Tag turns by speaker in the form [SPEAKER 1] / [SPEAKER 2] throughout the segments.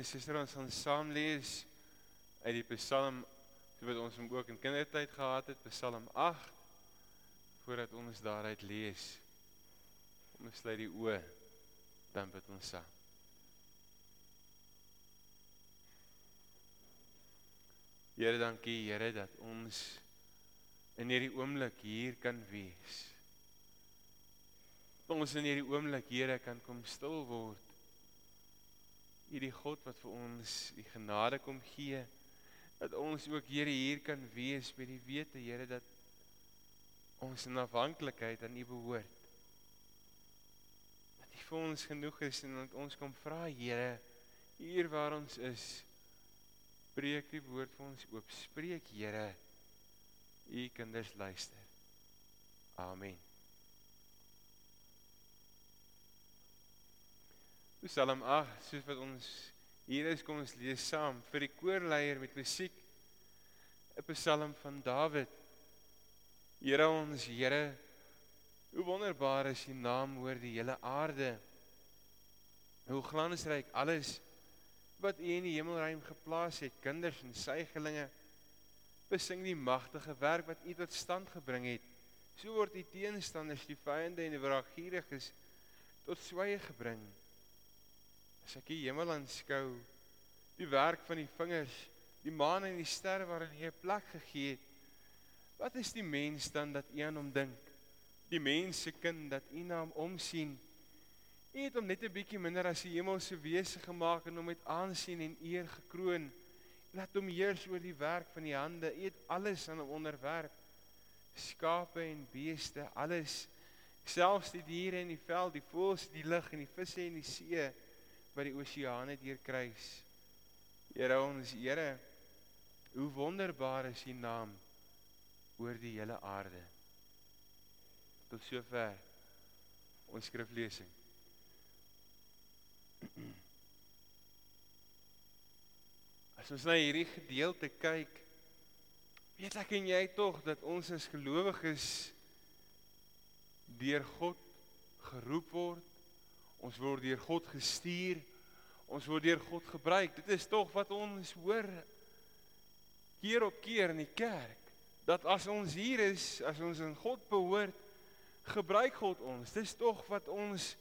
[SPEAKER 1] en suster ons gaan saam lees uit die Psalm wat ons hom ook in kindertyd gehad het, Psalm 8 voordat ons daaruit lees. Kom ons sluit die oë dan bid ons saam. Here, dankie Here dat ons in hierdie oomblik hier kan wees. Ons in hierdie oomblik Here kan kom stil word. U die God wat vir ons die genade kom gee dat ons ook Here hier kan wees met die wete Here dat ons in afhanklikheid aan U behoort. Dat U vir ons genoeg is en dat ons kom vra Here hier waar ons is breek die woord vir ons oop. Spreek Here. U kinders luister. Amen. Psalm 8, soos wat ons hier is, kom ons lees saam vir die koorleier met musiek. 'n Psalm van Dawid. Here ons Here, hoe wonderbaar is U naam oor die hele aarde. Hoe glansryk alles wat U in die hemelruim geplaas het, kinders en suigelinge besing die magtige werk wat U tot stand gebring het. So word die teenstanders, die vyande en die wraakgieriges tot swye gebring. As ek die hemel aanskou, die werk van die vingers, die maan en die sterre waarin U 'n plek gegee het, wat is die mens dan dat U aan hom dink? Die mens se kind dat U na hom omsien. U het hom net 'n bietjie minder as die hemelse wese gemaak en hom met aansien en eer gekroon. Laat hom heers oor die werk van die hande. U het alles aan hom onderwerp. Skape en beeste, alles, selfs die diere in die veld, die voëls die lug en die visse in die see wat die oseane deurkruis. Here ons Here, hoe wonderbaar is U naam oor die hele aarde. Tot sover ons skriflesing. As ons na hierdie gedeelte kyk, weet ek en jy tog dat ons as gelowiges deur God geroep word. Ons word deur God gestuur. Ons word deur God gebruik. Dit is tog wat ons hoor keer op keer in die kerk dat as ons hier is, as ons in God behoort, gebruik God ons. Dis tog wat ons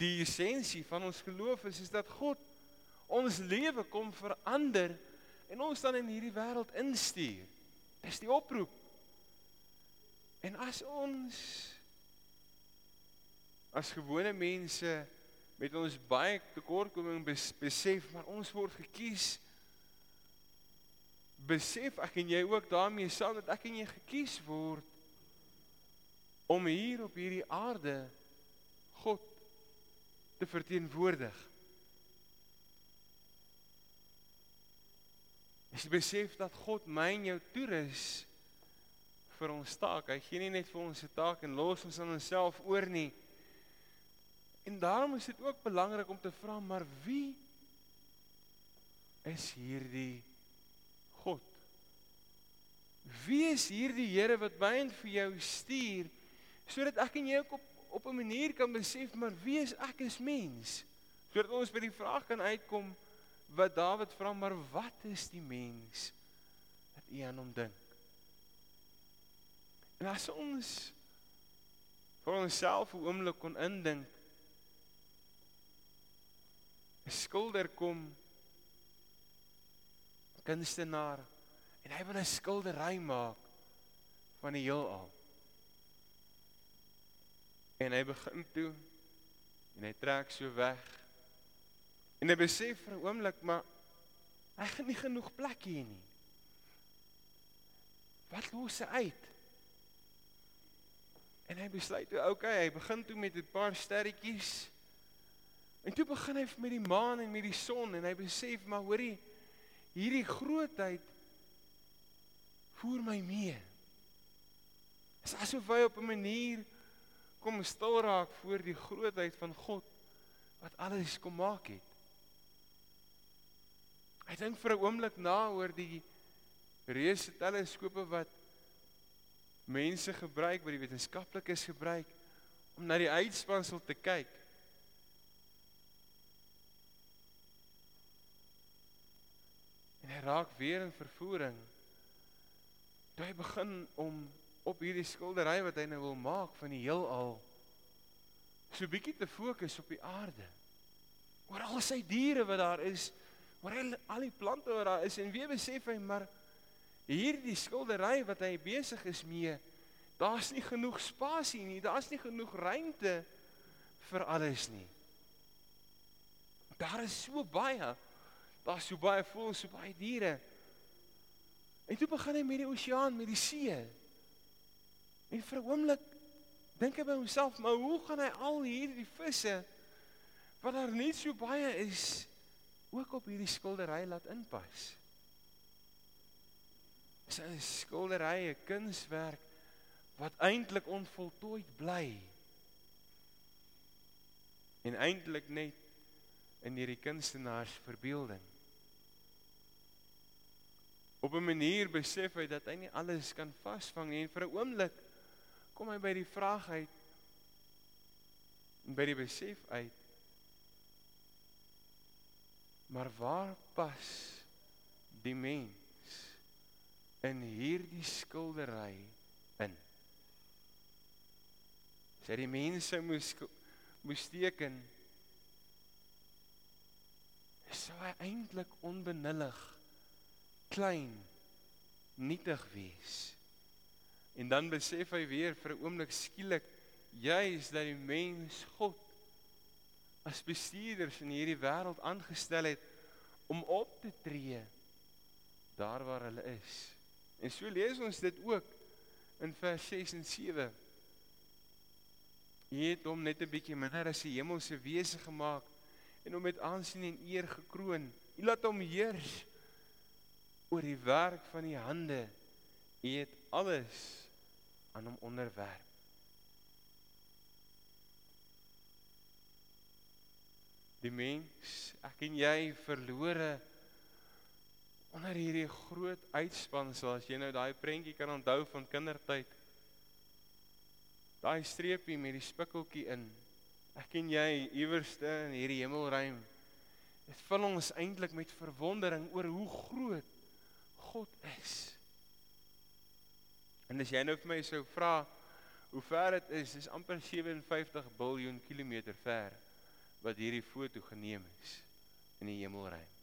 [SPEAKER 1] die essensie van ons geloof is is dat God ons lewe kom verander en ons dan in hierdie wêreld instuur. Dis die oproep. En as ons as gewone mense met ons baie tekortkoming besef, maar ons word gekies besef ek en jy ook daarmee saam dat ek en jy gekies word om hier op hierdie aarde God te verteenwoordig. Jy besef dat God my en jou toerus vir ons taak, hy gee nie net vir ons 'n taak en los ons aan onsself oor nie. En daarom is dit ook belangrik om te vra, maar wie is hierdie God? Wie is hierdie Here wat my en vir jou stuur sodat ek en jy ook op op 'n manier kan besef maar wie is ek as mens? Sodat ons by die vraag kan uitkom wat Dawid vra maar wat is die mens dat u aan hom dink? En as ons vir onsself 'n oomblik kon indink 'n skilder kom kunstenaar en hy wil 'n skildery maak van die heelal. En hy begin toe en hy trek so weg. En hy besef vir 'n oomblik maar hy het nie genoeg plek hier nie. Wat los hy uit? En hy besluit toe, okay, hy begin toe met 'n paar sterretjies. En toe begin hy met die maan en met die son en hy besef maar hoorie hierdie grootheid voer my mee. Dit is asof hy op 'n manier kom stil raak voor die grootheid van God wat alles kom maak het. Hy dink vir 'n oomblik na oor die reuse teleskope wat mense gebruik, wat die wetenskaplikes gebruik om na die uitspansel te kyk. Hy raak weer in vervoering. Toe hy begin om op hierdie skildery wat hy nou wil maak van die heelal so bietjie te fokus op die aarde. Oor al sy diere wat daar is, oor al die plante wat daar is en wie besef hy maar hierdie skildery wat hy besig is mee, daar's nie genoeg spasie nie, daar's nie genoeg ruimte vir alles nie. Daar is so baie. Daar's so baie voëls, so baie diere. En toe begin hy met die oseaan, met die see. En vir 'n oomblik dink hy by homself, maar hoe gaan hy al hierdie visse wat daar net so baie is ook op hierdie skildery laat inpas? Dis 'n skildery, 'n kunswerk wat eintlik onvoltooid bly. En eintlik net in hierdie kunstenaars verbeelding. Op 'n manier besef hy dat hy nie alles kan vasvang nie en vir 'n oomblik kom hy by die vraag uit en by die besef uit maar waar pas die mens in hierdie skildery in sê die mense moes moes teken sou hy eintlik onbenullig klein nietig wees En dan besef hy weer vir 'n oomblik skielik juis dat die mens God as bestuurders in hierdie wêreld aangestel het om op te tree daar waar hulle is. En so lees ons dit ook in vers 6 en 7. Hy het hom net 'n bietjie minder as die hemelse wese gemaak en hom met aansien en eer gekroon. Hy laat hom heers oor die werk van die hande. Hy het alles aan hom onderwerp. Die mens, ek en jy verlore onder hierdie groot uitspansel as jy nou daai prentjie kan onthou van kindertyd. Daai streepie met die spikkeltjie in. Ek en jy iewerste in hierdie hemelruim. Dit vul ons eintlik met verwondering oor hoe groot God is. En as jy nou vir my sou vra hoe ver dit is, is amper 57 biljoen kilometer ver wat hierdie foto geneem is in die hemelruim.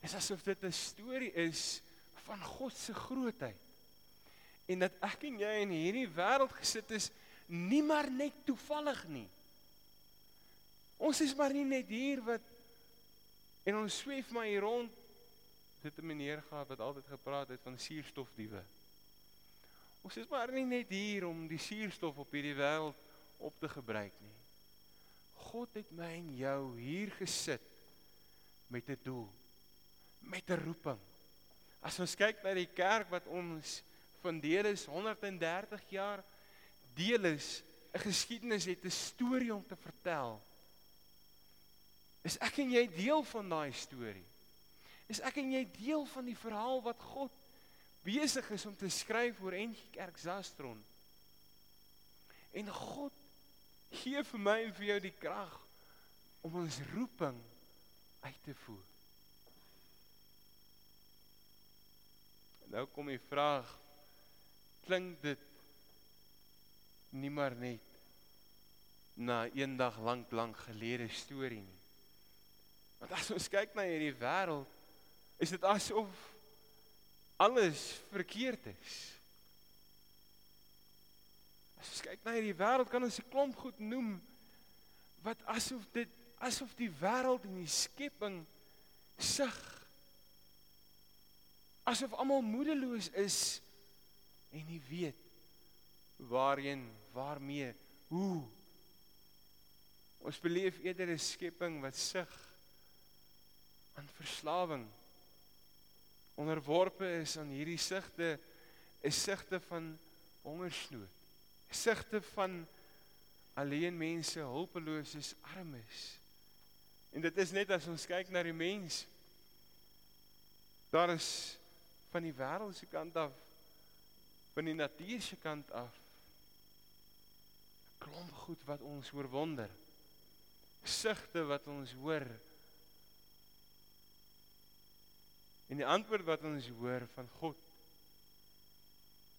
[SPEAKER 1] Dit is asof dit 'n storie is van God se grootheid. En dat ek en jy in hierdie wêreld gesit is nie maar net toevallig nie. Ons is maar nie net hier wat en ons sweef maar hier rond dit 'n meneer gehad wat altyd gepraat het van suurstofdiewe. Ons is maar nie net hier om die suurstof op hierdie wêreld op te gebruik nie. God het my en jou hier gesit met 'n doel, met 'n roeping. As ons kyk na die kerk wat ons van deel is 130 jaar deel is 'n geskiedenis het 'n storie om te vertel. Is ek en jy deel van daai storie? is ek en jy deel van die verhaal wat God besig is om te skryf oor NG Kerk Zastron. En God gee vir my en vir jou die krag om ons roeping uit te voer. Nou kom die vraag klink dit nie maar net na eendag lank lank gelede storie nie. Want as ons kyk na hierdie wêreld is dit asof alles verkeerd is. As ons kyk na hierdie wêreld kan ons 'n klomp goed noem wat asof dit asof die wêreld en die skepping sug asof almal moedeloos is en nie weet waarheen waarmee hoe ons beleef eerder 'n skepping wat sug aan verslawing onderworpe is aan hierdie sigte is sigte van hongersnood. Sigte van alleen mense, hulpeloses, armes. En dit is net as ons kyk na die mens daar is van die wêreldse kant af van die natuur se kant af klomp goed wat ons oorwonder. Sigte wat ons hoor En die antwoord wat ons hoor van God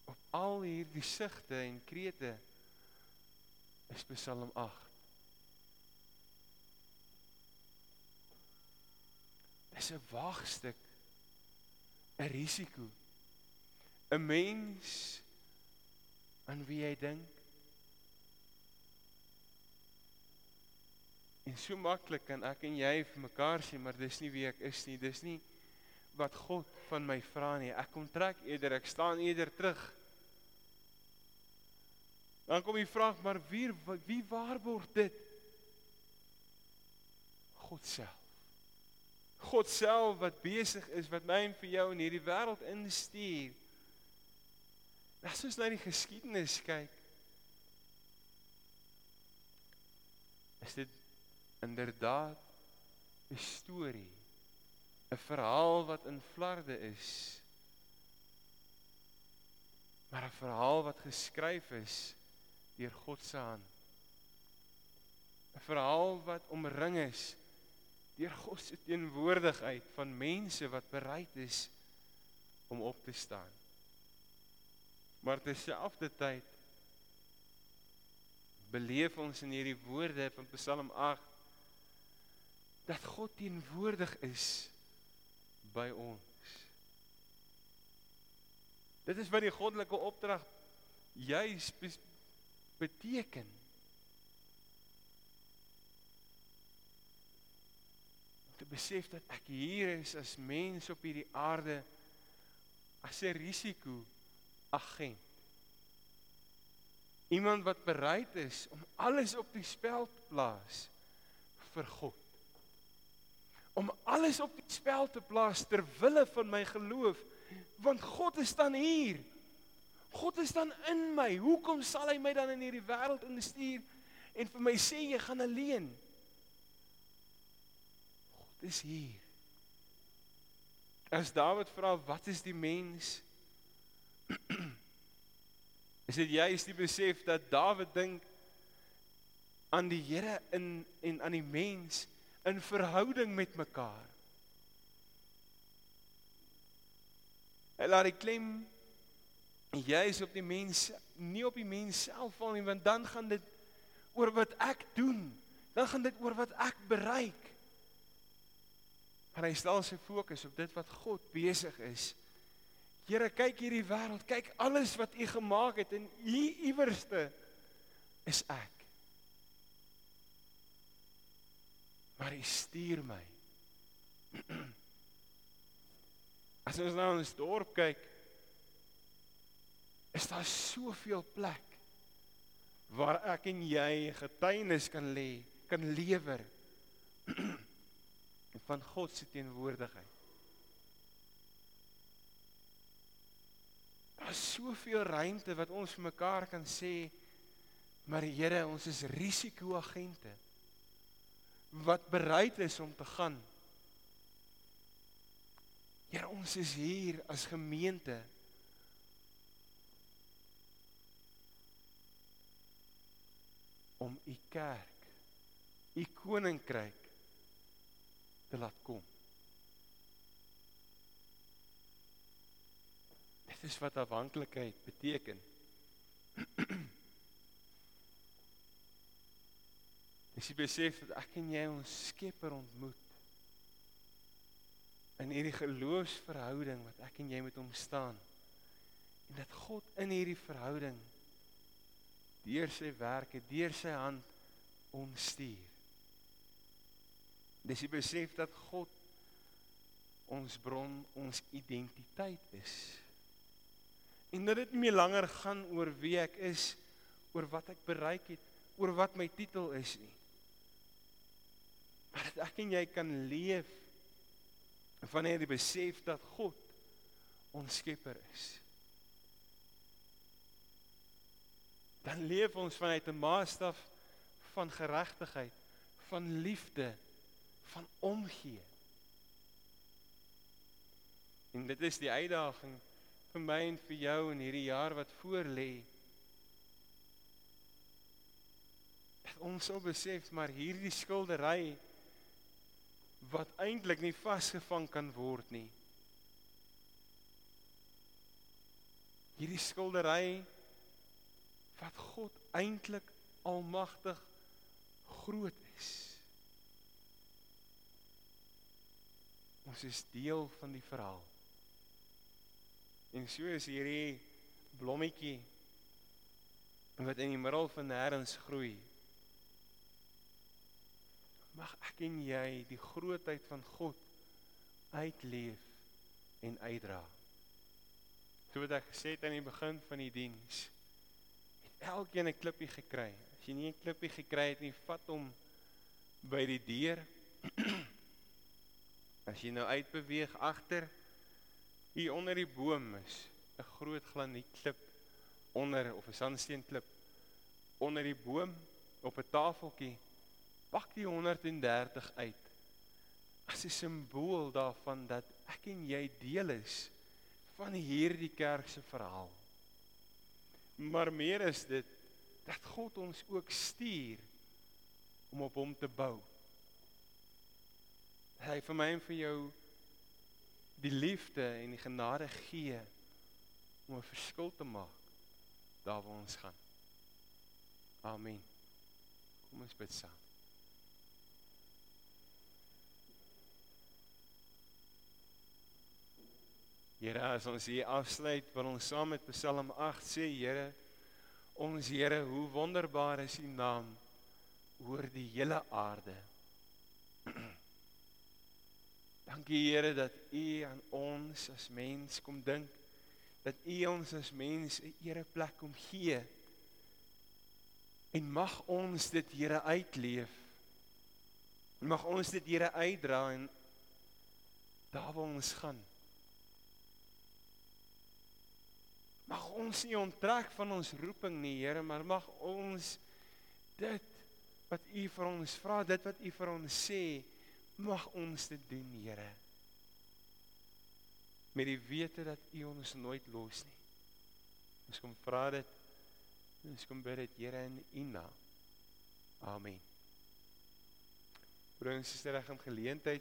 [SPEAKER 1] op al hierdie sigte en krete is Psalm 8. Dis 'n waagstuk, 'n risiko. 'n Mens aan wie jy dink En so maklik kan ek en jy vir mekaar sê, maar dis nie wie ek is nie. Dis nie wat God van my vra nie. Ek kom trek eerder, ek staan eerder terug. Dan kom die vraag, maar wie wie waarborg dit? God self. God self wat besig is wat my en vir jou in hierdie wêreld instuur. As ons na die geskiedenis kyk, is dit inderdaad 'n storie, 'n verhaal wat in flarde is. Maar 'n verhaal wat geskryf is deur God se hand. 'n Verhaal wat omring is deur God se teenwoordigheid van mense wat bereid is om op te staan. Maar terselfdertyd beleef ons in hierdie woorde van Psalm 8 dat God teenwoordig is by ons. Dit is wat die goddelike opdrag juis beteken. Om te besef dat ek hier is as mens op hierdie aarde as 'n risiko agent. Iemand wat bereid is om alles op die spel te plaas vir God. Alles op die spel te plaas ter wille van my geloof, want God is dan hier. God is dan in my. Hoekom sal hy my dan in hierdie wêreld instuur en vir my sê jy gaan alleen? God is hier. As Dawid vra wat is die mens? is dit juist die besef dat Dawid dink aan die Here in en aan die mens in verhouding met mekaar. Hy laat die klem jy is op die mens nie op die mens self val nie want dan gaan dit oor wat ek doen. Dan gaan dit oor wat ek bereik. Maar hy stel sy fokus op dit wat God besig is. Here, kyk hierdie wêreld, kyk alles wat U gemaak het en hier iewerste is ek. Maar U stuur my. As ons nou in 'n dorp kyk, is daar soveel plek waar ek en jy getuienis kan lê, kan lewer van God se teenwoordigheid. Daar is soveel ruimte wat ons vir mekaar kan sê, maar Here, ons is risikoagente wat bereid is om te gaan. Here, ons is hier as gemeente om u kerk, u koninkryk te laat kom. Dit is wat afhanklikheid beteken. Dis die besef dat ek en jy ons Skepper ontmoet in hierdie geloofsverhouding wat ek en jy met hom staan. En dat God in hierdie verhouding deur sy werke, deur sy hand ons stuur. Dis die besef dat God ons bron, ons identiteit is. En dat dit nie meer langer gaan oor wie ek is, oor wat ek bereik het, oor wat my titel is nie. Maar dat ek en jy kan leef wanneer jy besef dat God ons skepper is. dan leef ons vanuit 'n maatstaf van geregtigheid, van liefde, van omgee. En dit is die uitdaging vir my en vir jou in hierdie jaar wat voor lê. Dat ons sou besef maar hierdie skildery wat eintlik nie vasgevang kan word nie. Hierdie skildery wat God eintlik almagtig groot is. Ons is deel van die verhaal. En so is hierdie blommetjie wat in die middel van nêrens groei Mag ek en jy die grootheid van God uitleef en uitdra. So wat ek gesê het aan die begin van die diens, het elkeen 'n klippie gekry. As jy nie 'n klippie gekry het nie, vat hom by die deur. As jy nou uitbeweeg agter hier onder die boom is 'n groot granietklip onder of 'n sandsteenklip onder die boom op 'n tafeltjie. Pak die 130 uit as 'n simbool daarvan dat ek en jy deel is van hierdie kerk se verhaal. Maar meer is dit dat God ons ook stuur om op hom te bou. Hy vir my en vir jou die liefde en die genade gee om 'n verskil te maak daar waar ons gaan. Amen. Kom ons bid saam. Here, as ons hier afsluit, wil ons saam met Psalm 8 sê, Here, ons Here, hoe wonderbaar is U naam oor die hele aarde. Dankie Here dat U aan ons as mens kom dink, dat U ons as mens 'n ereplek kom gee. En mag ons dit Here uitleef. Mag ons dit Here uitdra en daar waar ons gaan Mag ons nie onttrek van ons roeping nie, Here, maar mag ons dit wat U vir ons vra, dit wat U vir ons sê, mag ons dit doen, Here. Met die wete dat U ons nooit los nie. Ons kom vra dit. Ons kom bid dit, Here, in U naam. Amen. Broers en susters, reg om geleentheid